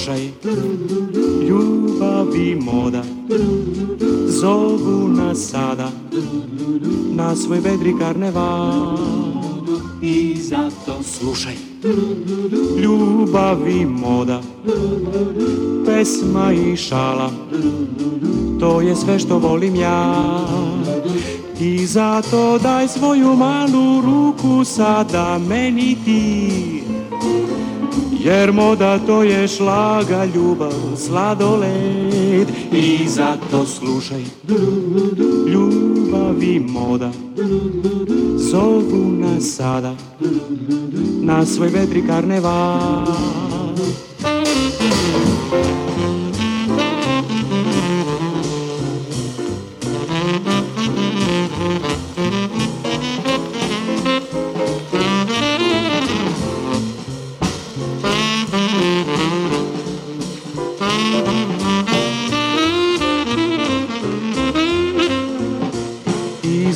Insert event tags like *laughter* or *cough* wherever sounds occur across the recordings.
slušaj, ljubav i moda Zovu nas sada na svoj vedri karneval. I zato slušaj, ljubav i moda Pesma i šala, to je sve što volim ja. I zato daj svoju malu ruku sada meni ti Jer moda to je šlaga, ljubav, sladoled. I zato slušaj, ljubav i moda. Zovu nas sada na svoj vedri karneval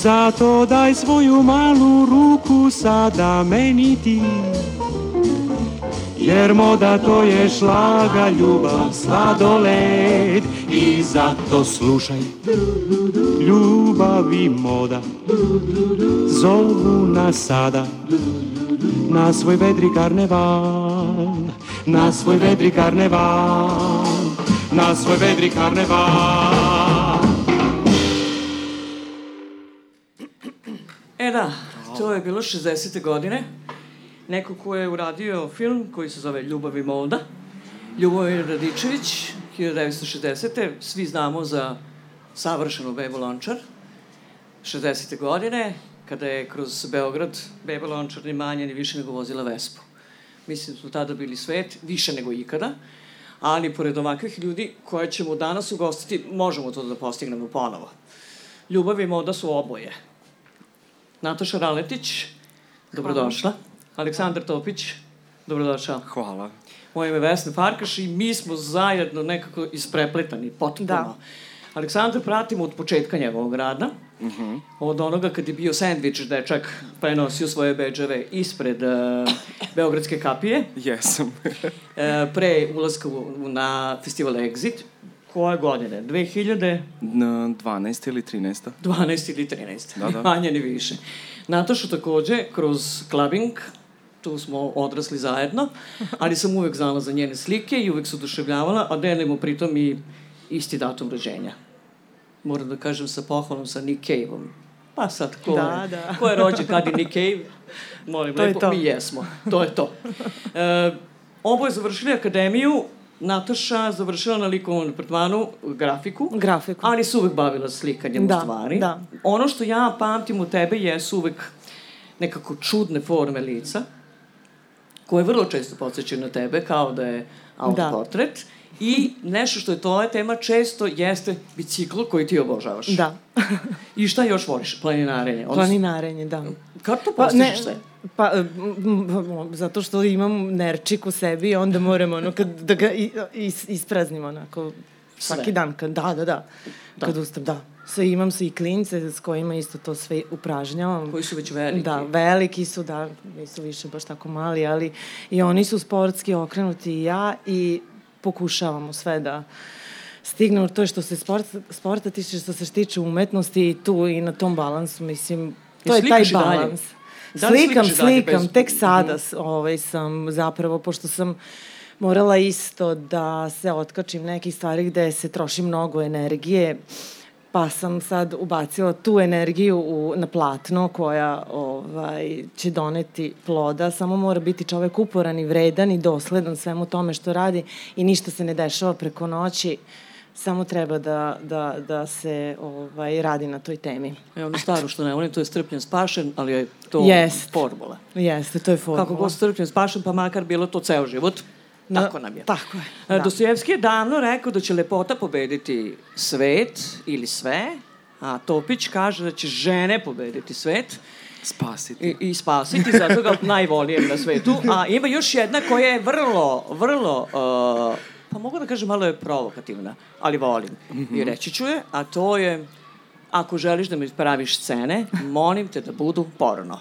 zato daj svoju malu ruku sada meni ti. Jer moda to je šlaga, ljubav, sladoled. I zato slušaj, ljubav i moda. Zovu nas sada na svoj vedri karneval Na svoj vedri karneval Na svoj vedri karneval je bilo 60. godine. Neko ko je uradio film koji se zove Ljubav i molda. Ljubomir Radičević, 1960. Svi znamo za savršenu Bebo Lončar. 60. godine, kada je kroz Beograd Beba Lončar ni manje ni više nego vozila Vespu. Mislim da smo tada bili svet, više nego ikada, ali pored ovakvih ljudi koje ćemo danas ugostiti, možemo to da postignemo ponovo. Ljubav i moda su oboje. Nataša Raletić, dobrodošla. Aleksandar Topić, dobrodošao. Hvala. Moje ime je Vesna Farkaš i mi smo zajedno nekako isprepletani, potpuno. Da. Aleksandar pratimo od početka njegovog rada, uh -huh. od onoga kad je bio sandvič dečak, pa je nosio svoje beđave ispred uh, Beogradske kapije, Jesam. uh, pre ulaska u, u, na festival Exit, koje godine? 2000? Na 12. ili 13. 12 ili 13, Da, da. *laughs* manje ni više. Natašu takođe, kroz clubbing, tu smo odrasli zajedno, ali sam uvek znala za njene slike i uvek se oduševljavala, a delimo pritom i isti datum rođenja. Moram da kažem sa pohvalom sa Nick Cave-om. Pa sad, ko, Da, je, da. ko je rođen kad je Nick Cave? Molim, To je lepo, to. mi jesmo. To je to. E, oboje završili akademiju, Nataša završila na likovnom departmanu grafiku. Grafiku. Ali se uvek bavila slikanjem Da, u stvari. da. Ono što ja pamtim u tebe jesu uvek nekako čudne forme lica, koje vrlo često podsjećaju na tebe, kao da je autoportret. I nešto što je tvoja tema često jeste bicikl koji ti obožavaš. Da. *laughs* I šta još voliš? Planinarenje. Odnosno, Planinarenje, da. Kako to Pa, postižeš ne, sve? pa, zato što imam nerčik u sebi i onda moram ono, kad, da ga is, ispraznim onako svaki Sve. dan. Kad, da, da, da. Da. Kad ustav, da. Sve imam se i klince s kojima isto to sve upražnjavam. Koji su već veliki. Da, veliki su, da, nisu više baš tako mali, ali i oni su sportski okrenuti i ja i pokušavamo sve da stignemo to je što se sport, sporta tiče, što se tiče umetnosti i tu i na tom balansu, mislim, to je taj balans. Da li slikam, slikam, bez- tek sada s- ovaj, sam zapravo, pošto sam morala isto da se otkačim nekih stvari gde se troši mnogo energije, pa sam sad ubacila tu energiju u, na platno koja ovaj, će doneti ploda, samo mora biti čovek uporan i vredan i dosledan svemu tome što radi i ništa se ne dešava preko noći, samo treba da, da, da se ovaj, radi na toj temi. E, ono staro što ne volim, to je strpljen spašen, ali je to Jest. formula. Jeste, to je formula. Kako god strpljen spašen, pa makar bilo to ceo život. Tako nam je. Tako je, Da. da. Dostojevski je davno rekao da će lepota pobediti svet ili sve, a Topić kaže da će žene pobediti svet Spasiti. i, i spasiti, zato ga *laughs* najvolijem na svetu. A ima još jedna koja je vrlo, vrlo, uh, pa mogu da kažem malo je provokativna, ali volim. I reći ću je, a to je, ako želiš da mi praviš scene, molim te da budu porno.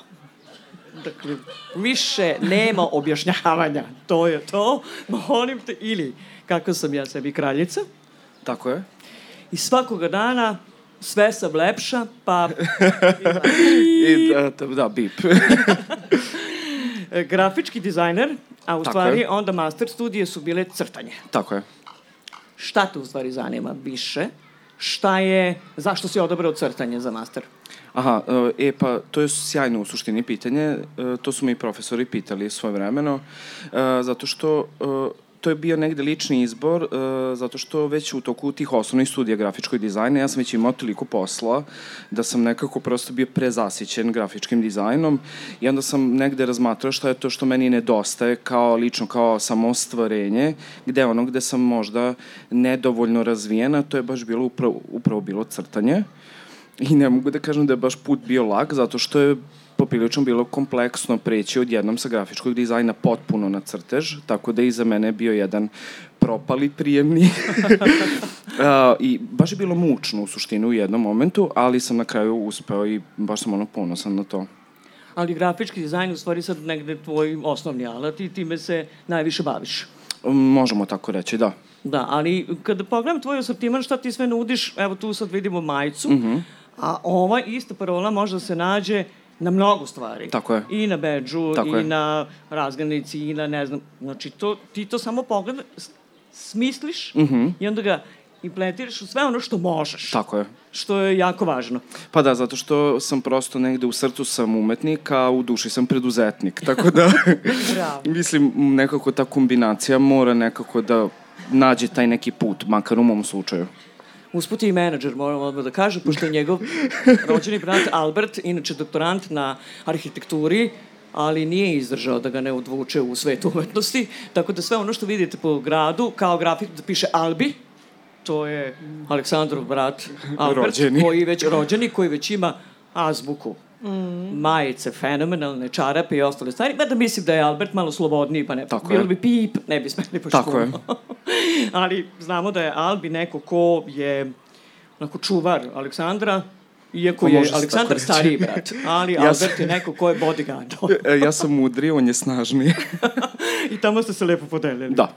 Dakle, više nema objašnjavanja. To je to. Molim te, ili kako sam ja sebi kraljica. Tako je. I svakoga dana sve sam lepša, pa *laughs* I, da, da, da, bip. *laughs* grafički dizajner, a u Tako stvari je. onda master studije su bile crtanje. Tako je. Šta te u stvari zanima više? Šta je, zašto si odabrao crtanje za master? Aha, e pa to je sjajno u suštini pitanje, e, to su me i profesori pitali svoje vremeno, e, zato što e, to je bio negde lični izbor, e, zato što već u toku tih osnovnih studija grafičkog dizajna ja sam već imao toliko posla da sam nekako prosto bio prezasićen grafičkim dizajnom i onda sam negde razmatrao šta je to što meni nedostaje kao lično, kao samostvarenje, gde ono gde sam možda nedovoljno razvijena, to je baš bilo upravo, upravo bilo crtanje. I ne mogu da kažem da je baš put bio lak, zato što je poprilično bilo kompleksno preći odjednom sa grafičkog dizajna potpuno na crtež, tako da je i za mene bio jedan propali prijemni. *laughs* A, I baš je bilo mučno u suštini u jednom momentu, ali sam na kraju uspeo i baš sam ono ponosan na to. Ali grafički dizajn u stvari sad negde tvoj osnovni alat i time se najviše baviš. Možemo tako reći, da. Da, ali kada pogledam tvoj asortiman, šta ti sve nudiš, evo tu sad vidimo majicu, mm Mhm. -hmm. a ova ista parola može da se nađe na mnogo stvari. Tako je. I na bedžu, Tako i je. na razgranici, i na ne znam, znači to, ti to samo pogledaš, smisliš mm Mhm. -hmm. i onda ga implementiraš u sve ono što možeš. Tako je. Što je jako važno. Pa da, zato što sam prosto negde u srcu sam umetnik, a u duši sam preduzetnik. Tako da, *laughs* mislim, nekako ta kombinacija mora nekako da nađe taj neki put, makar u mom slučaju. Usput je i menadžer, moram odmah da kažem, pošto je njegov rođeni brat Albert, inače doktorant na arhitekturi, ali nije izdržao da ga ne odvuče u svet umetnosti, tako da sve ono što vidite po gradu, kao grafik da piše Albi, to je Aleksandrov brat Albert, Rođeni. koji već rođeni, koji već ima azbuku. Mm. majice, fenomenalne čarape i ostale stvari, mada mislim da je Albert malo slobodniji, pa ne, Tako bilo je. bi pip, ne bi smeli baš Tako je. *laughs* Ali znamo da je Albi neko ko je onako čuvar Aleksandra, iako Pa je Aleksandar stariji brat, ali Ja sam- Albert je neko ko je bodyguard. *laughs* E, ja sam mudri, on je snažniji. *laughs* I tamo ste se lepo podelili. da.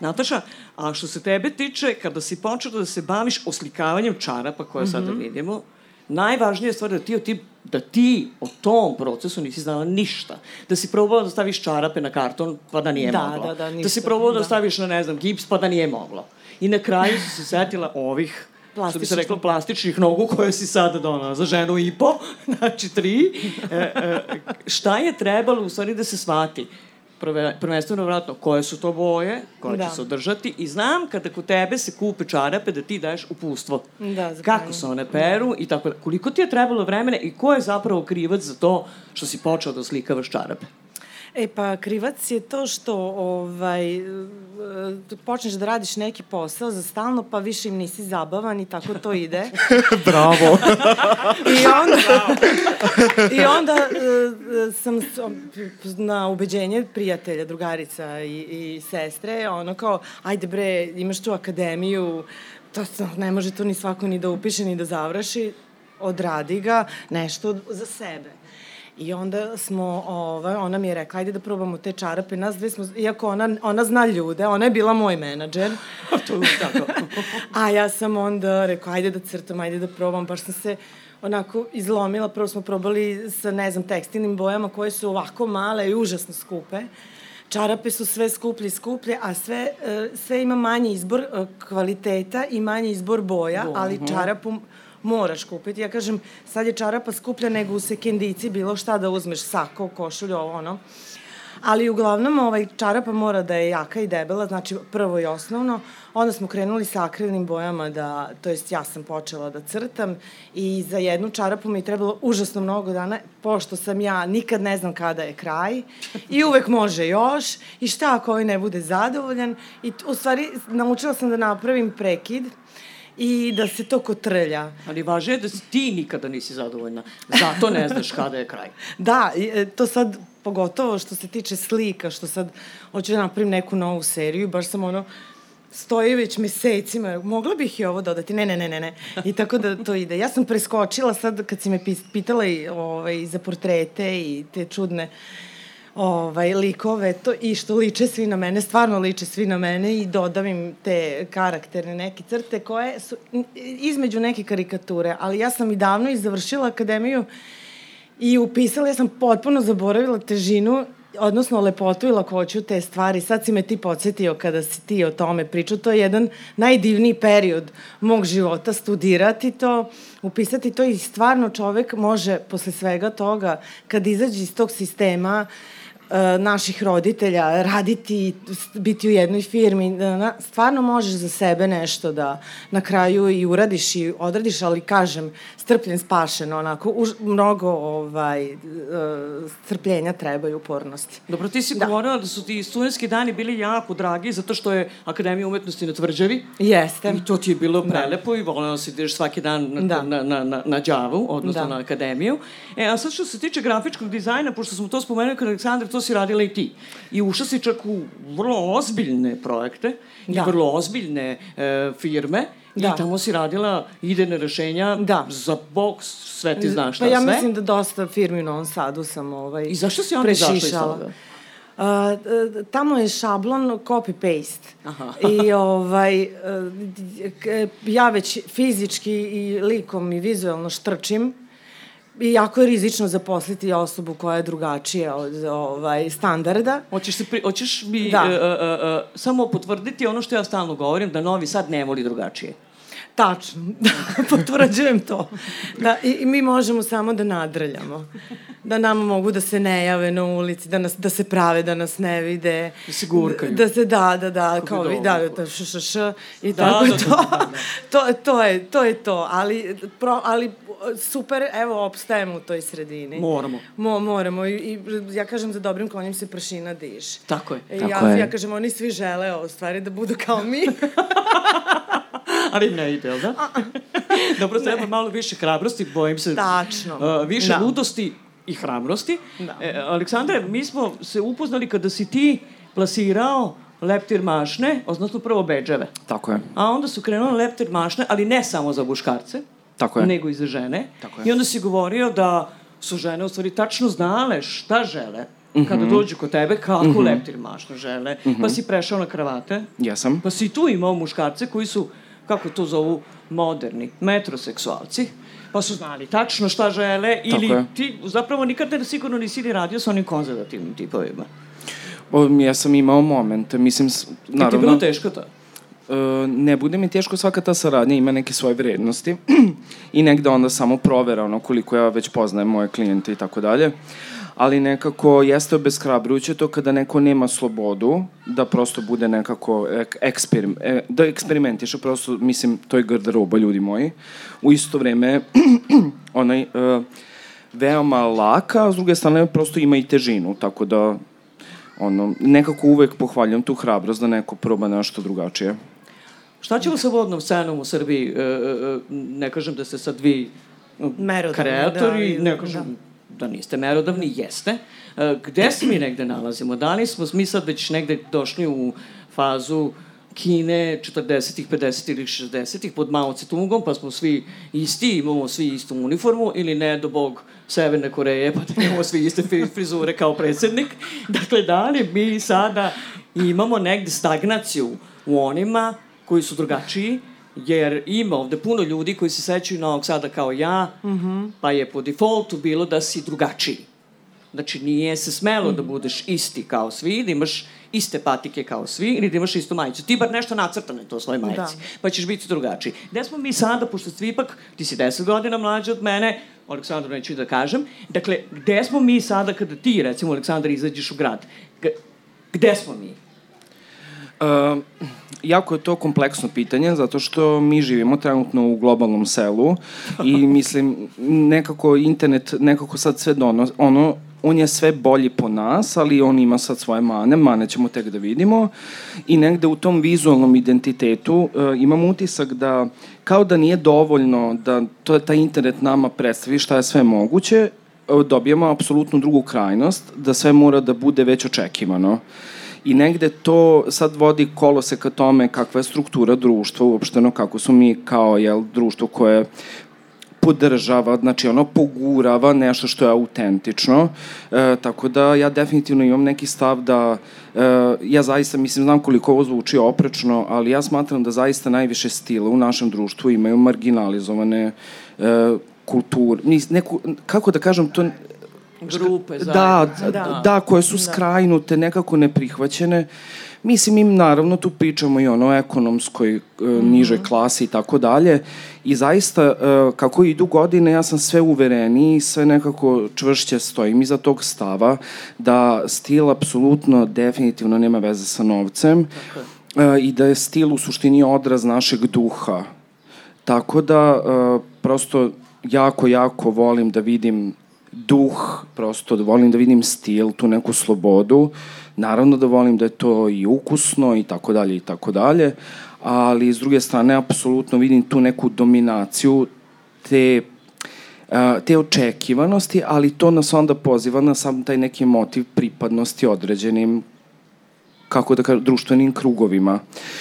Nataša, a što se tebe tiče, kada si počela da se baviš oslikavanjem čarapa koje mm -hmm. sada vidimo, najvažnija stvar je da ti, o ti, da ti o tom procesu nisi znala ništa. Da si probala da staviš čarape na karton, pa da nije Da, moglo. da, da, da si ništa, probala da. da. staviš na, ne znam, gips, pa da nije moglo. I na kraju si se setila ovih što bi se Plastičnih. reklo plastičnih nogu koje si sada donala za ženu i po, *laughs* znači tri. E, e, šta je trebalo u stvari da se shvati? Prve, prvenstveno vratno, koje su to boje, koje da. Da. će se održati i znam kada kod tebe se kupe čarape da ti daješ upustvo. Da, za Kako se one peru i tako da. Koliko ti je trebalo vremena i ko je zapravo krivac za to što si počeo da slikavaš čarape? E pa krivac je to što ovaj, e, počneš da radiš neki posao za stalno pa više im nisi zabavan i tako to ide. *laughs* Bravo. *laughs* I onda, i onda e, sam na ubeđenje prijatelja, drugarica i, i sestre, ono kao, ajde bre, imaš tu akademiju, to to ne može to ni svako ni da upiše ni da završi, odradi ga, nešto za sebe. I onda smo, ovaj, ona mi je rekla, ajde da probamo te čarape, nas dve smo, iako ona, ona zna ljude, ona je bila moj menadžer, *laughs* to je tako. *laughs* A ja sam onda rekao, ajde da crtam, ajde da probam, baš sam se onako izlomila, prvo smo probali sa, ne znam, tekstilnim bojama koje su ovako male i užasno skupe. Čarape su sve skuplje i skuplje, a sve, e, sve ima manji izbor e, kvaliteta i manji izbor boja, ali čarapu moraš kupiti. Ja kažem, sad je čarapa skuplja nego u sekendici, bilo šta da uzmeš, sako, košulju, ovo ono. Ali uglavnom ovaj čarapa mora da je jaka i debela, znači prvo i osnovno. Onda smo krenuli sa akrilnim bojama da, to jest ja sam počela da crtam i za jednu čarapu mi je trebalo užasno mnogo dana, pošto sam ja nikad ne znam kada je kraj i uvek može još i šta ako ovaj ne bude zadovoljan i u stvari naučila sam da napravim prekid i da se to kotrlja. Ali važno je da si ti nikada nisi zadovoljna. Zato ne znaš kada je kraj. *laughs* Da, e, to sad pogotovo što se tiče slika, što sad hoću da napravim neku novu seriju, baš sam ono stoji već mesecima, mogla bih i ovo dodati, ne, ne, ne, ne, ne. I tako da to ide. Ja sam preskočila sad kad si me pitala i, ovaj, za portrete i te čudne ovaj, likove to, i što liče svi na mene, stvarno liče svi na mene i dodam im te karakterne neke crte koje su između neke karikature, ali ja sam i davno i završila akademiju i upisala, ja sam potpuno zaboravila težinu odnosno lepotu i lakoću te stvari. Sad si me ti podsjetio kada si ti o tome pričao. To je jedan najdivniji period mog života, studirati to, upisati to i stvarno čovek može posle svega toga, kad izađe iz tog sistema, uh, naših roditelja, raditi, biti u jednoj firmi, da stvarno možeš za sebe nešto da na kraju i uradiš i odradiš, ali kažem, strpljen, spašen, onako, už, mnogo ovaj, e, strpljenja treba i upornosti. Dobro, ti si da. govorila da su ti studentski dani bili jako dragi zato što je Akademija umetnosti na Tvrđavi. Jeste. I to ti je bilo da. prelepo da. i volela si da ideš svaki dan na, da. na, na, na, na džavu, odnosno da. na Akademiju. E, a sad što se tiče grafičkog dizajna, pošto smo to spomenuli kod Aleksandra, to si radila i ti. I ušla si čak u vrlo ozbiljne projekte da. i vrlo ozbiljne e, firme. Da. I tamo si radila idejne rešenja da. za boks, sve ti znaš šta pa ja sve. ja mislim da dosta firmi u Novom Sadu sam ovaj, I zašto si onda izašla iz toga? Uh, tamo je šablon copy-paste. I ovaj, uh, ja već fizički i likom i vizualno štrčim I jako je rizično zaposliti osobu koja je drugačija od ovaj, standarda. Hoćeš, se pri, hoćeš mi da. uh, uh, uh, samo potvrditi ono što ja stalno govorim, da Novi Sad ne voli drugačije. Tačno, *laughs* da, potvrđujem to. Da, i, I mi možemo samo da nadrljamo. Da nama mogu da se ne jave na ulici, da, nas, da se prave, da nas ne vide. Da se gurkaju. Da se, da, da, da, Kako kao, da, da, da, š, š, š, i da, tako da, da, to. Da, da, da. *laughs* to, to, je, to je to, ali, pro, ali super, evo, opstajemo u toj sredini. Moramo. Mo, moramo I, i ja kažem, za dobrim konjem se prašina diš. Tako je. I Tako ja, je. ja kažem, oni svi žele ovo stvari da budu kao mi. *laughs* *laughs* ali ne ide, da? *laughs* Dobro, treba malo više hrabrosti, bojim se. Tačno. Uh, više da. ludosti i hrabrosti. Da. E, Aleksandre, mi smo se upoznali kada si ti plasirao leptir mašne, odnosno prvo beđeve. Tako je. A onda su krenule leptir mašne, ali ne samo za muškarce, Tako je. nego i za žene. Tako je. I onda si govorio da su žene u stvari tačno znale šta žele mm -hmm. kada dođu kod tebe, kako mm -hmm. leptir mašno žele, mm -hmm. pa si prešao na kravate. Jesam. Pa si tu imao muškarce koji su, kako to zovu, moderni, metroseksualci, pa su znali tačno šta žele, ili ti zapravo nikada sigurno nisi ni radio sa onim konzervativnim tipovima. O, ja sam imao moment, mislim, naravno... Ti je bilo teško to? Uh, ne bude mi teško, svaka ta saradnja ima neke svoje vrednosti *clears throat* i negde onda samo provera ono koliko ja već poznajem moje klijente i tako dalje. Ali nekako jeste obeshrabrujuće to kada neko nema slobodu da prosto bude nekako ek, eksperim, e, da eksperimentiše, prosto mislim to je garderoba ljudi moji. U isto vreme *clears throat* onaj uh, veoma laka, a s druge strane prosto ima i težinu, tako da ono, nekako uvek pohvaljam tu hrabrost da neko proba nešto drugačije. Šta ćemo sa vodnom scenom u Srbiji? E, e, ne kažem da ste sad vi merodavni, kreatori, da, ne kažem da. Da niste merodavni, jeste. E, gde se mi negde nalazimo? Da li smo mi sad već negde došli u fazu Kine 40-ih, 50-ih ili 60-ih pod Mao Tse-tungom, pa smo svi isti, imamo svi istu uniformu, ili ne, do bog Severne Koreje, pa da imamo svi iste frizure kao predsednik. Dakle, da li mi sada imamo negde stagnaciju u onima koji su drugačiji, jer ima ovde puno ljudi koji se sećaju Novog Sada kao ja, mm -hmm. pa je po defaultu bilo da si drugačiji. Znači, nije se smelo mm -hmm. da mhm. budeš isti kao svi, da imaš iste patike kao svi ili da imaš istu majicu. Ti bar nešto nacrtane to svoje majici, da. pa ćeš biti drugačiji. Gde smo mi sada, pošto svi ipak, ti si deset godina mlađi od mene, Aleksandru neću da kažem, dakle, gde smo mi sada kada ti, recimo, Aleksandar, izađeš u grad? Gde smo mi? Uh, jako je to kompleksno pitanje, zato što mi živimo trenutno u globalnom selu i *laughs* mislim, nekako internet, nekako sad sve dono, ono, on je sve bolji po nas, ali on ima sad svoje mane, mane ćemo tek da vidimo i negde u tom vizualnom identitetu uh, imam utisak da kao da nije dovoljno da to taj internet nama predstavi šta je sve moguće, uh, dobijamo apsolutno drugu krajnost, da sve mora da bude već očekivano. I negde to sad vodi kolose ka tome kakva je struktura društva uopšteno, kako su mi kao jel, društvo koje podržava, znači ono pogurava nešto što je autentično, e, tako da ja definitivno imam neki stav da e, ja zaista, mislim, znam koliko ovo zvuči oprečno, ali ja smatram da zaista najviše stila u našem društvu imaju marginalizovane e, kulture, neku, kako da kažem, to grupe, zajedno. Da, da, da, koje su da. skrajnute, nekako neprihvaćene. Mislim, im naravno tu pričamo i ono o ekonomskoj, e, mhm. nižoj klasi i tako dalje. I zaista, e, kako idu godine, ja sam sve uvereniji i sve nekako čvršće stojim iza tog stava da stil apsolutno, definitivno nema veze sa novcem tako. E, i da je stil u suštini odraz našeg duha. Tako da, prosto, jako, jako volim da vidim duh, prosto da volim da vidim stil, tu neku slobodu. Naravno da volim da je to i ukusno i tako dalje i tako dalje, ali s druge strane apsolutno vidim tu neku dominaciju te te očekivanosti, ali to nas onda poziva na sam taj neki motiv pripadnosti određenim kako da kažem, društvenim krugovima.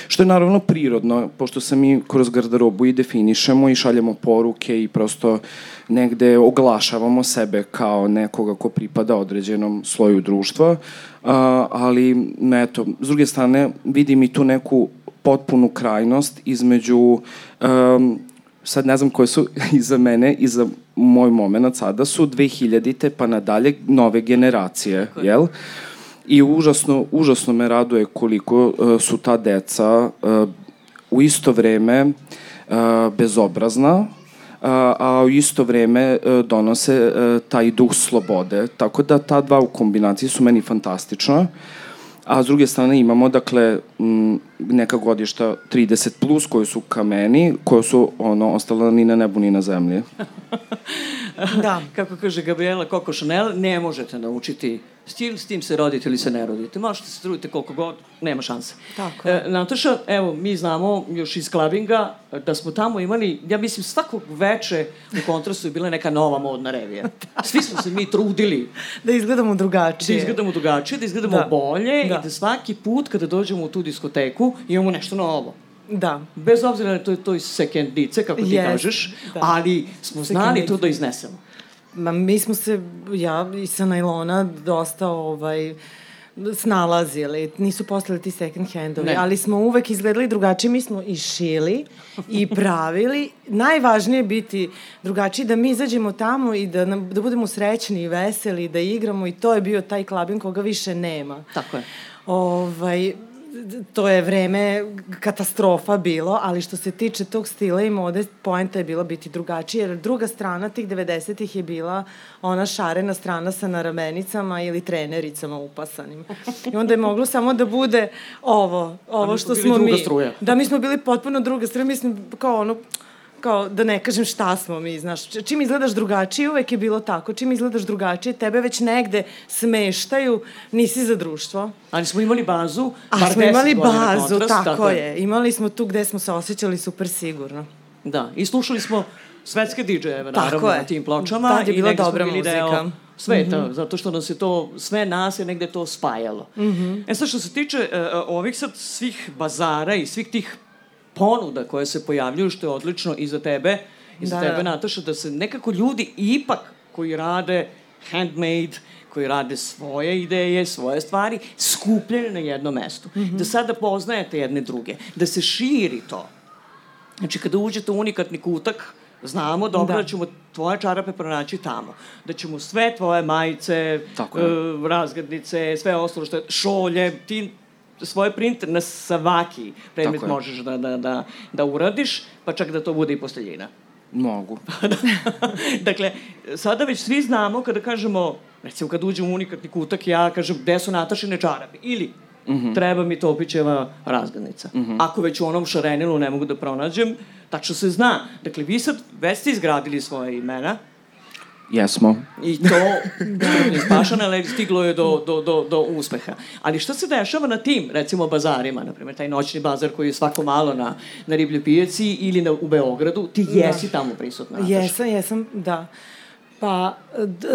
Što je naravno prirodno, pošto se mi kroz garderobu i definišemo i šaljemo poruke i prosto negde oglašavamo sebe kao nekoga ko pripada određenom sloju društva, a, ali eto, s druge strane vidim i tu neku potpunu krajnost između um, sad ne znam koje su *laughs* iza mene i za moj moment sada su 2000-te pa nadalje nove generacije, jel? I užasno, užasno me raduje koliko uh, su ta deca uh, u isto vreme uh, bezobrazna, a, u isto vreme donose taj duh slobode. Tako da ta dva u kombinaciji su meni fantastična. A s druge strane imamo, dakle, neka godišta 30 plus koji su kameni, koje su ono, ostala ni na nebu ni na zemlji. *laughs* *laughs* da. Kako kaže Gabriela Coco Chanel, ne možete naučiti stil, s tim se rodite ili se ne rodite. Možete se trudite koliko god, nema šanse. Tako. E, Nataša, evo, mi znamo još iz klabinga da smo tamo imali, ja mislim, svakog veče u kontrastu je bila neka nova modna revija. *laughs* Svi smo se mi trudili. da izgledamo drugačije. Da izgledamo drugačije, da izgledamo da. bolje da. i da svaki put kada dođemo u tu diskoteku imamo nešto novo. Da. Bez obzira na to, to iz sekendice, kako ti yes, kažeš, da. ali smo znali to da iznesemo. Ma, mi smo se, ja i sa najlona dosta ovaj, snalazili. Nisu postali ti second handovi, ali smo uvek izgledali drugačije. Mi smo i šili i pravili. Najvažnije je biti drugačiji, da mi izađemo tamo i da, nam, da budemo srećni i veseli, da igramo i to je bio taj klabin koga više nema. Tako je. Ovaj, to je vreme katastrofa bilo, ali što se tiče tog stila i mode, poenta je bila biti drugačija, jer druga strana tih 90-ih je bila ona šarena strana sa naramenicama ili trenericama upasanim. I onda je moglo samo da bude ovo, ovo što smo mi. Struja. Da, mi smo bili potpuno druga struja, mislim, kao ono, kao da ne kažem šta smo mi, znaš, čim izgledaš drugačije, uvek je bilo tako, čim izgledaš drugačije, tebe već negde smeštaju, nisi za društvo. Ali smo imali bazu, A smo imali bazu, kontrast, tako, tako je. Imali smo tu gde smo se osjećali super sigurno. Da, i slušali smo svetske DJ-eve, naravno, na tim pločama. Tad je bila dobra muzika. Deo sveta, mm -hmm. zato što nas je to, sve nas je negde to spajalo. Mm -hmm. E sad, što se tiče uh, ovih sad svih bazara i svih tih ponuda koje se pojavljuju, što je odlično i za tebe, i za da, tebe, da. Nataša, da se nekako ljudi ipak koji rade handmade, koji rade svoje ideje, svoje stvari, skupljene na jedno mesto. Mm -hmm. Da sada poznajete jedne druge, da se širi to. Znači, kada uđete u unikatni kutak, znamo dobro da. da ćemo tvoje čarape pronaći tamo. Da ćemo sve tvoje majice, Tako uh, razgradnice, sve ostalo što je, šolje, ti svoje print na svaki predmet možeš da, da, da, da uradiš, pa čak da to bude i posteljina. *laughs* Mogu. dakle, sada već svi znamo kada kažemo, recimo kad uđem u unikatni kutak, ja kažem gde su Natašine čarape. Ili mm -hmm. treba mi Topićeva razgadnica. Mm -hmm. Ako već u onom šarenilu ne mogu da pronađem, tačno se zna. Dakle, vi sad već ste izgradili svoje imena, Jesmo. I to da. je spašano, ali stiglo je do, do, do, do uspeha. Ali šta se dešava na tim, recimo, bazarima, na primjer, taj noćni bazar koji je svako malo na, na Riblju pijaci ili na, u Beogradu, ti da. jesi da. tamo prisutna. Jesam, jesam, da. Pa,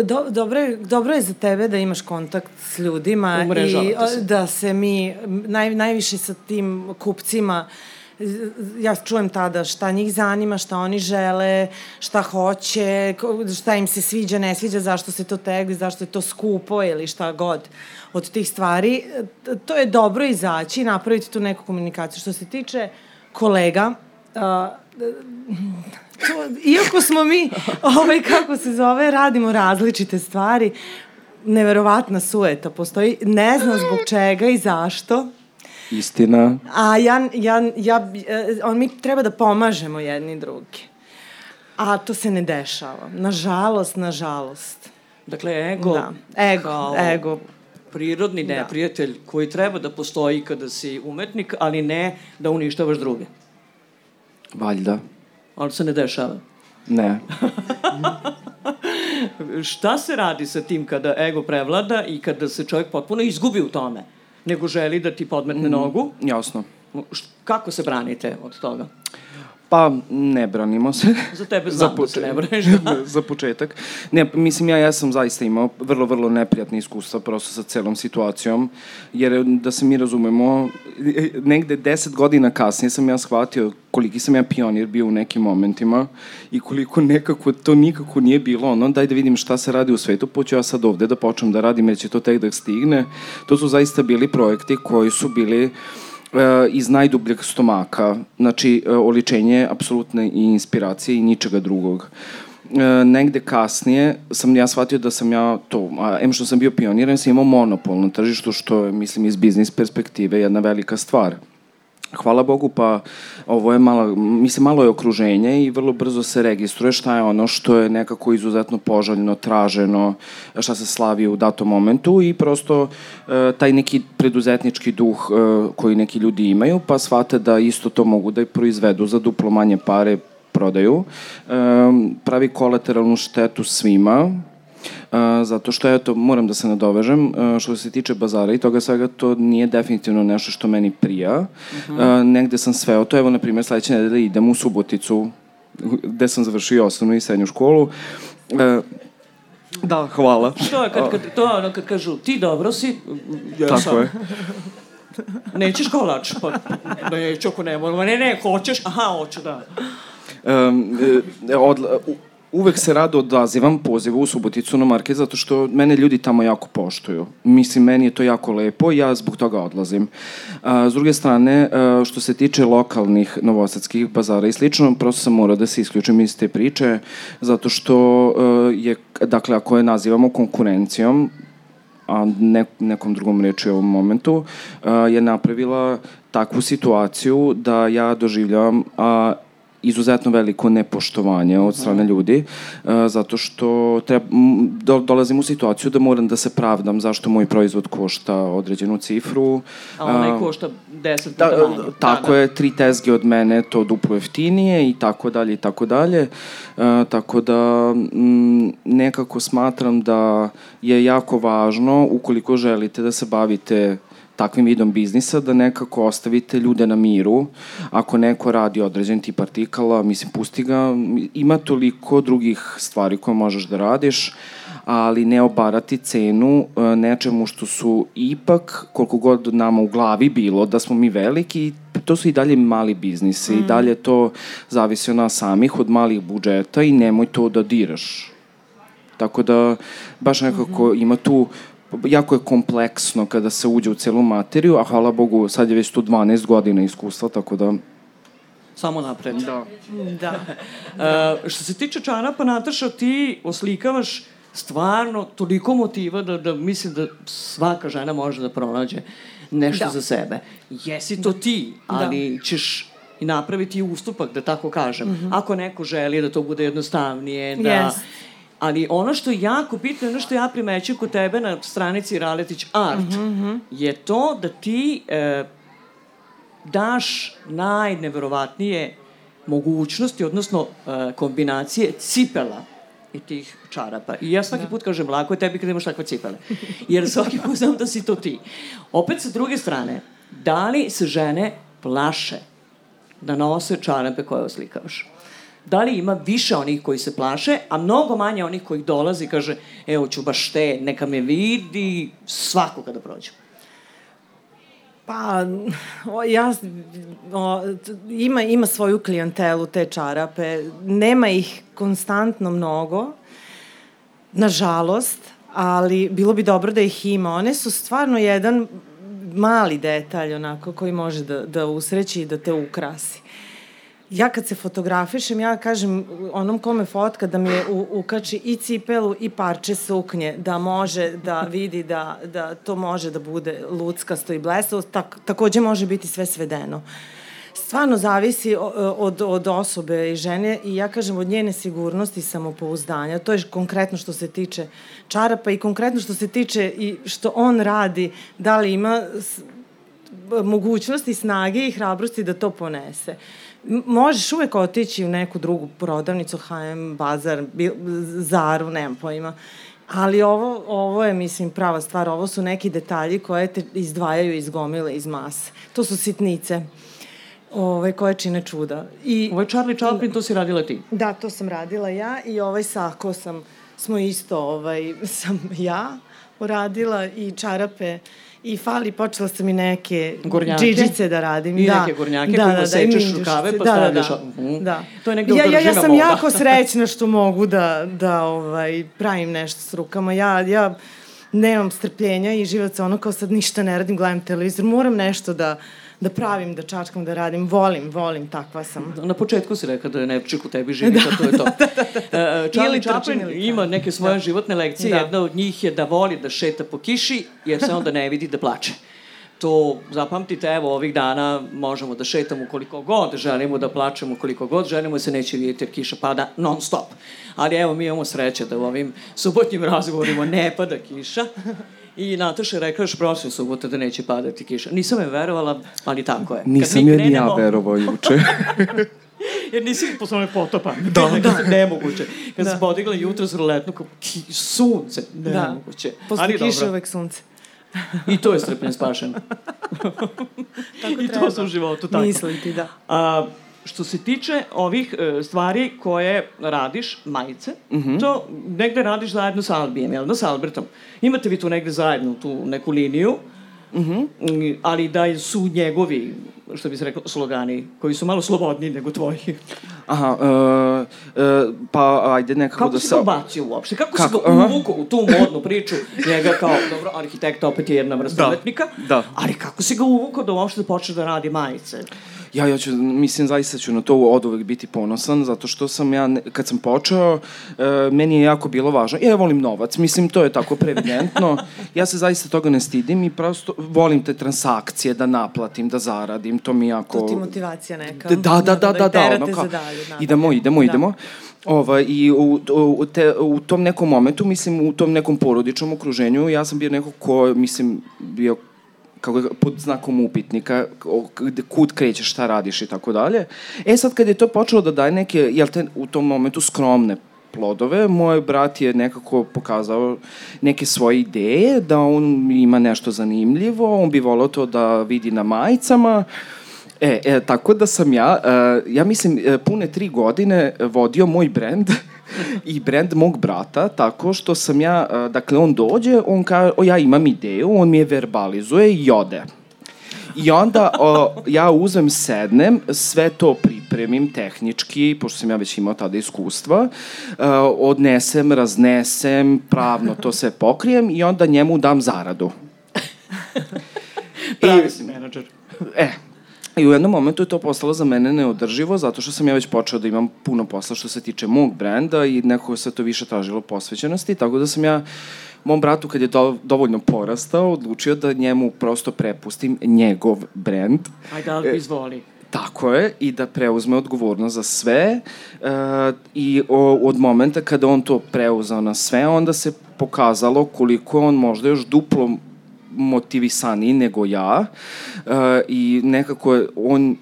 do, dobro, je, dobro je za tebe da imaš kontakt s ljudima i se. da se mi naj, najviše sa tim kupcima ja čujem tada šta njih zanima, šta oni žele, šta hoće, šta im se sviđa, ne sviđa, zašto se to tegli, zašto je to skupo ili šta god od tih stvari. To je dobro izaći i napraviti tu neku komunikaciju. Što se tiče kolega, uh, to, iako smo mi, ovaj, kako se zove, radimo različite stvari, neverovatna sueta postoji, ne znam zbog čega i zašto. Istina. A ja, ja, ja, e, on mi treba da pomažemo jedni drugi. A to se ne dešava. Nažalost, nažalost. Dakle, ego, da. ego, kao ego. prirodni da. neprijatelj da. koji treba da postoji kada si umetnik, ali ne da uništavaš druge. Valjda. Ali se ne dešava. Ne. *laughs* Šta se radi sa tim kada ego prevlada i kada se čovjek potpuno izgubi u tome? Nego želi da ti podmetne mm, nogu? Jasno. Kako se branite od toga? Pa, ne branimo se. *laughs* Za tebe znam za da se ne braniš. *laughs* za početak. Ne, mislim, ja, ja sam zaista imao vrlo, vrlo neprijatne iskustva prosto sa celom situacijom, jer da se mi razumemo, negde deset godina kasnije sam ja shvatio koliki sam ja pionir bio u nekim momentima i koliko nekako to nikako nije bilo ono, daj da vidim šta se radi u svetu, poću ja sad ovde da počnem da radim jer će to tek da stigne. To su zaista bili projekti koji su bili E, iz najdubljeg stomaka, znači e, oličenje apsolutne inspiracije i ničega drugog. E, negde kasnije sam ja shvatio da sam ja to, a em što sam bio pioniran, sam imao monopol na tržištu, što je, mislim, iz biznis perspektive jedna velika stvar hvala Bogu, pa ovo je malo, mislim, malo je okruženje i vrlo brzo se registruje šta je ono što je nekako izuzetno poželjno, traženo, šta se slavi u datom momentu i prosto e, taj neki preduzetnički duh e, koji neki ljudi imaju, pa shvate da isto to mogu da proizvedu za duplo manje pare prodaju, e, pravi kolateralnu štetu svima, zato što, eto, moram da se nadovežem, što se tiče bazara i toga svega, to nije definitivno nešto što meni prija. Uh. -huh. negde sam sveo to, evo, na primjer, sledeće nedelje idem u Suboticu, gde sam završio osnovnu i srednju školu. Da, hvala. To je kad, kad, to je ono kad kažu ti dobro si, ja Tako sam. je. Nećeš kolač? Pa, neću ako ne moram. Ne, ne, hoćeš? Aha, hoću, da. Um, od, uvek se rado odazivam pozivu u Suboticu na market zato što mene ljudi tamo jako poštuju. Mislim, meni je to jako lepo i ja zbog toga odlazim. A, s druge strane, a, što se tiče lokalnih novosadskih bazara i slično, prosto sam morao da se isključim iz te priče zato što a, je, dakle, ako je nazivamo konkurencijom, a ne, nekom drugom reči u ovom momentu, a, je napravila takvu situaciju da ja doživljavam a, izuzetno veliko nepoštovanje od strane ljudi, uh, zato što treba, do, dolazim u situaciju da moram da se pravdam zašto moj proizvod košta određenu cifru. A onaj uh, košta 10 puta da, manje. Tako da, da. je, tri tezge od mene to duplo jeftinije i tako dalje i tako dalje. Uh, tako da m, nekako smatram da je jako važno ukoliko želite da se bavite takvim vidom biznisa da nekako ostavite ljude na miru. Ako neko radi određen tip artikala, mislim, pusti ga, ima toliko drugih stvari koje možeš da radiš, ali ne obarati cenu e, nečemu što su ipak, koliko god nama u glavi bilo, da smo mi veliki, to su i dalje mali biznisi mm. i dalje to zavisi od nas samih, od malih budžeta i nemoj to da diraš. Tako da, baš nekako mm -hmm. ima tu jako je kompleksno kada se uđe u celu materiju, a hvala Bogu, sad je već tu 12 godina iskustva, tako da... Samo napred. Da. da. uh, što se tiče čarapa, Nataša, ti oslikavaš stvarno toliko motiva da, da mislim da svaka žena može da pronađe nešto da. za sebe. Jesi to ti, ali da. ćeš i napraviti ustupak, da tako kažem. Mm -hmm. Ako neko želi da to bude jednostavnije, da... Yes Ali ono što je jako bitno, ono što ja primećujem kod tebe na stranici Raletić Art, mm -hmm. je to da ti e, daš najneverovatnije mogućnosti, odnosno e, kombinacije cipela i tih čarapa. I ja svaki da. put kažem, lako je tebi kad imaš takve cipele. Jer svaki put znam da si to ti. Opet sa druge strane, da li se žene plaše da nose čarape koje oslikavaš? Da li ima više onih koji se plaše, a mnogo manje onih koji dolazi i kaže, evo ću baš te, neka me vidi, svakoga da prođem. Pa, o, ja, o, ima, ima svoju klijentelu te čarape. Nema ih konstantno mnogo, nažalost, ali bilo bi dobro da ih ima. One su stvarno jedan mali detalj onako koji može da, da usreći i da te ukrasi ja kad se fotografišem, ja kažem onom kome fotka da mi je u, ukači i cipelu i parče suknje, da može da vidi da, da to može da bude luckasto i blesavo, tak, takođe može biti sve svedeno. Stvarno zavisi od, od osobe i žene i ja kažem od njene sigurnosti i samopouzdanja. To je konkretno što se tiče čarapa i konkretno što se tiče i što on radi, da li ima mogućnosti, snage i hrabrosti da to ponese možeš uvek otići u neku drugu prodavnicu, H&M, Bazar, Zaru, nemam pojma. Ali ovo, ovo je, mislim, prava stvar. Ovo su neki detalji koje te izdvajaju iz gomile, iz mase. To su sitnice ove, koje čine čuda. I, ovo je Charlie Chaplin, to si radila ti? Da, to sam radila ja i ovaj sako sam, smo isto, ovaj, *laughs* sam ja uradila i čarape I fali, počela sam i neke gornjake. džiđice da radim. I da. neke gornjake da, kojima da, sečeš da, rukave pa da, stavljaš. Da, da. Mm. da. To je negde ja, ja, ja sam moda. jako *laughs* srećna što mogu da, da ovaj, pravim nešto s rukama. Ja, ja nemam strpljenja i živaca ono kao sad ništa ne radim, gledam televizor. Moram nešto da da pravim, da čačkam, da radim. Volim, volim, takva sam. Na početku si rekao da je Nevčik u tebi živi, *laughs* da, to je to. *laughs* da, da, da. Uh, Charlie Chaplin ima neke svoje da. životne lekcije. Da. Jedna od njih je da voli da šeta po kiši, jer se onda ne vidi da plače to zapamtite, evo ovih dana možemo da šetamo koliko god želimo, da plačemo koliko god želimo, se neće vidjeti jer kiša pada non stop. Ali evo mi imamo sreće da u ovim subotnjim razgovorima ne pada kiša I Nataša je rekla još prošle subote da neće padati kiša. Nisam je verovala, ali tako je. Nisam je ni ja verovao juče. *laughs* Jer nisi posle one potopa. Da, da. Nemoguće. Kad da. se podigla jutro s ruletnu, kao ki, sunce. Da. Nemoguće. Da. Posle ali kiše uvek sunce. I to je strpljen spašeno. *laughs* tako I to su u životu tako. Misliti, da. A, što se tiče ovih e, stvari koje radiš, majice, mm -hmm. to negde radiš zajedno sa Albijem, jel da, sa Albertom. Imate vi tu negde zajedno tu neku liniju, mm -hmm. ali da su njegovi, što bi se rekao, slogani, koji su malo slobodniji nego tvoji. Aha, uh, uh, pa ajde nekako kako da se... Kako si ga ubacio uopšte? Kako, kako? si ga uvukao u tu modnu priču? Njega kao, dobro, arhitekta opet je jedna vrsta da. umetnika, da. ali kako si ga uvukao da uopšte počne da radi majice? Ja, ja ću, mislim, zaista ću na to od uvek biti ponosan, zato što sam ja, kad sam počeo, e, meni je jako bilo važno. Ja volim novac, mislim, to je tako previdentno. *laughs* Ja se zaista toga ne stidim i prosto volim te transakcije, da naplatim, da zaradim, to mi jako... To ti motivacija neka. Da, da, da, da, da, da, ono kao, dalje, idemo, idemo, da. idemo. Ova, I u, u, te, u tom nekom momentu, mislim, u tom nekom porodičnom okruženju, ja sam bio neko ko, mislim, bio kako pod znakom upitnika, kud krećeš, šta radiš i tako dalje. E sad kad je to počelo da daje neke, jel te u tom momentu skromne plodove, moj brat je nekako pokazao neke svoje ideje, da on ima nešto zanimljivo, on bi volao to da vidi na majicama, E, e, tako da sam ja, uh, ja mislim, e, pune tri godine vodio moj brend i brend mog brata, tako što sam ja, uh, dakle, on dođe, on kaže, o, ja imam ideju, on mi je verbalizuje i ode. I onda o, ja uzem, sednem, sve to pripremim tehnički, pošto sam ja već imao tada iskustva, uh, odnesem, raznesem, pravno to sve pokrijem i onda njemu dam zaradu. *laughs* Pravi si menadžer. E, I u jednom momentu je to postalo za mene neodrživo, zato što sam ja već počeo da imam puno posla što se tiče mog brenda i nekako se to više tražilo posvećenosti, tako da sam ja mom bratu kad je do, dovoljno porastao, odlučio da njemu prosto prepustim njegov brend. Ajde, ali izvoli. Tako je, i da preuzme odgovornost za sve uh, i o, od momenta kada on to preuzao na sve, onda se pokazalo koliko on možda još duplo motivisaniji nego ja uh, i nekako je on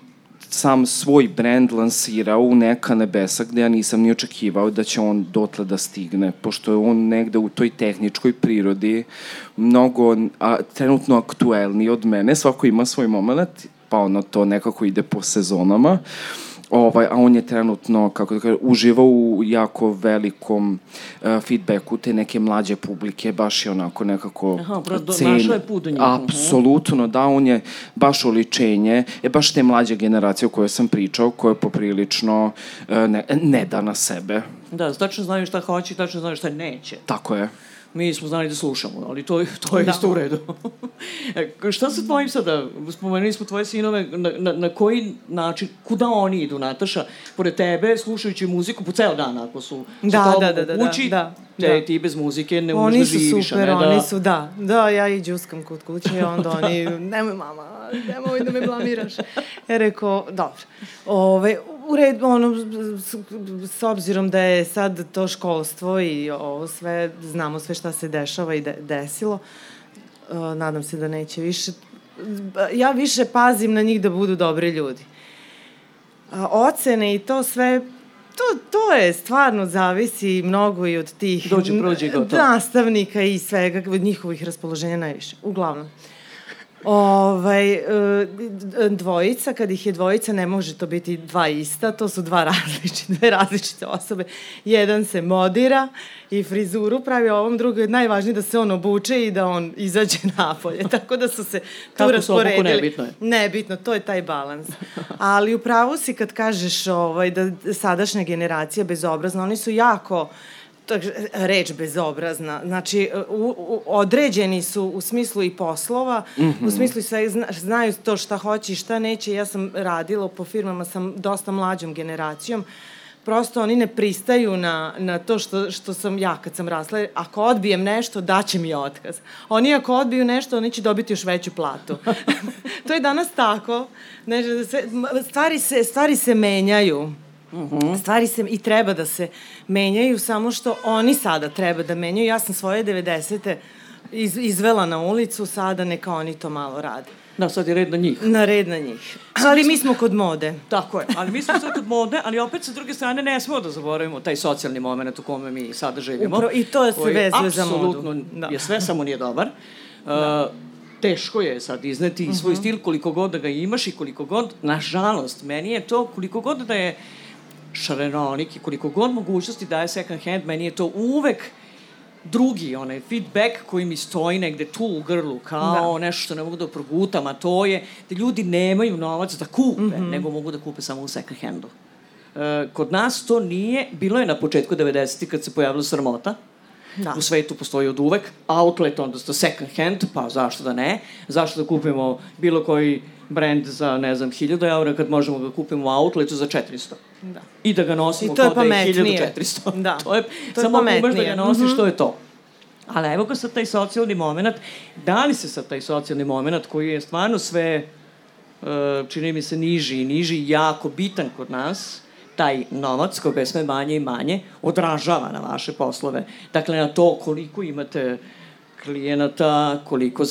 sam svoj brand lansirao u neka nebesa gde ja nisam ni očekivao da će on dotle da stigne, pošto je on negde u toj tehničkoj prirodi mnogo a, trenutno aktuelniji od mene, svako ima svoj moment, pa ono to nekako ide po sezonama, Ovaj, a on je trenutno, kako da kažem, uživao u jako velikom uh, feedbacku te neke mlađe publike, baš je onako nekako Aha, prosto našao je put do njih. Apsolutno, da, on je baš oličenje, je baš te mlađe generacije o kojoj sam pričao, koje poprilično uh, ne, ne da na sebe. Da, tačno znaju šta hoće i tačno znaju šta neće. Tako je. Mi smo znali da slušamo, ali to, to je da. isto u redu. *laughs* e, šta se tvojim sada, spomenuli smo tvoje sinove, na, na, na koji način, kuda oni idu, Nataša, pored tebe, slušajući muziku po ceo dan, ako su da, da, da, da, kući, da, da, te, ti bez muzike ne umeš da živiš. Oni su super, ne, da... oni su, da, da, ja i džuskam kod kuće, *laughs* onda oni, nemoj mama, nemoj da me blamiraš. Ja rekao, dobro, ove, u redu, ono, s, s obzirom da je sad to školstvo i ovo sve, znamo sve šta se dešava i de, desilo, uh, nadam se da neće više, ja više pazim na njih da budu dobri ljudi. A, ocene i to sve, to, to je stvarno zavisi mnogo i od tih Dođe, prođe, gotovo. nastavnika i svega, od njihovih raspoloženja najviše, uglavnom. Ovaj, e, dvojica, kad ih je dvojica, ne može to biti dva ista, to su dva *laughs* različite, dve različite osobe. Jedan se modira i frizuru pravi, a ovom drugo je najvažnije da se on obuče i da on izađe *laughs* napolje. Tako da su se tu Kako rasporedili. Kako su nebitno je? Nebitno, to je taj balans. Ali upravo si kad kažeš ovaj, da sadašnja generacija bezobrazna, oni su jako reč bezobrazna. Znači, u, u, određeni su u smislu i poslova, mm -hmm. u smislu sve zna, znaju to šta hoće i šta neće. Ja sam radila po firmama sa dosta mlađom generacijom. Prosto oni ne pristaju na, na to što, što sam ja kad sam rasla. Ako odbijem nešto, daće mi otkaz. Oni ako odbiju nešto, oni će dobiti još veću platu. *laughs* to je danas tako. Znači, stvari, se, stvari se menjaju. Uh -huh. Stvari se i treba da se menjaju, samo što oni sada treba da menjaju. Ja sam svoje 90. Iz, izvela na ulicu, sada neka oni to malo rade. Da, sad je red na njih. Na red na njih. Ali mi smo kod mode. Tako je, ali mi smo sad kod mode, ali opet sa druge strane ne smemo da zaboravimo taj socijalni moment u kome mi sada živimo. Upro, I to se vezuje za modu. Apsolutno da. je sve, samo nije dobar. Da. Uh, teško je sad izneti uh -huh. svoj mhm. stil koliko god da ga imaš i koliko god, nažalost, meni je to koliko god da je šareronik i koliko god mogućnosti daje second hand, meni je to uvek drugi onaj feedback koji mi stoji negde tu u grlu kao da. nešto što ne mogu da progutam, a to je da ljudi nemaju novac da kupe, mm -hmm. nego mogu da kupe samo u second handu. E, kod nas to nije, bilo je na početku 90. kad se pojavila sramota, Da. U svetu postoji od uvek. Outlet, odnosno second hand, pa zašto da ne? Zašto da kupimo bilo koji brend za, ne znam, 1000 eura kad možemo ga kupimo u outletu za 400. Da. I da ga nosimo kao da je 1400. Da. *laughs* to je, to je samo pametnije. umeš da ga nosiš, mm -hmm. to je to. Ali evo ga sad taj socijalni moment. Da li se sad taj socijalni moment koji je stvarno sve, uh, čini mi se, niži i niži, jako bitan kod nas, taj novac, koga je sve manje i manje, odražava na vaše poslove. Dakle, na to koliko imate klijenata, koliko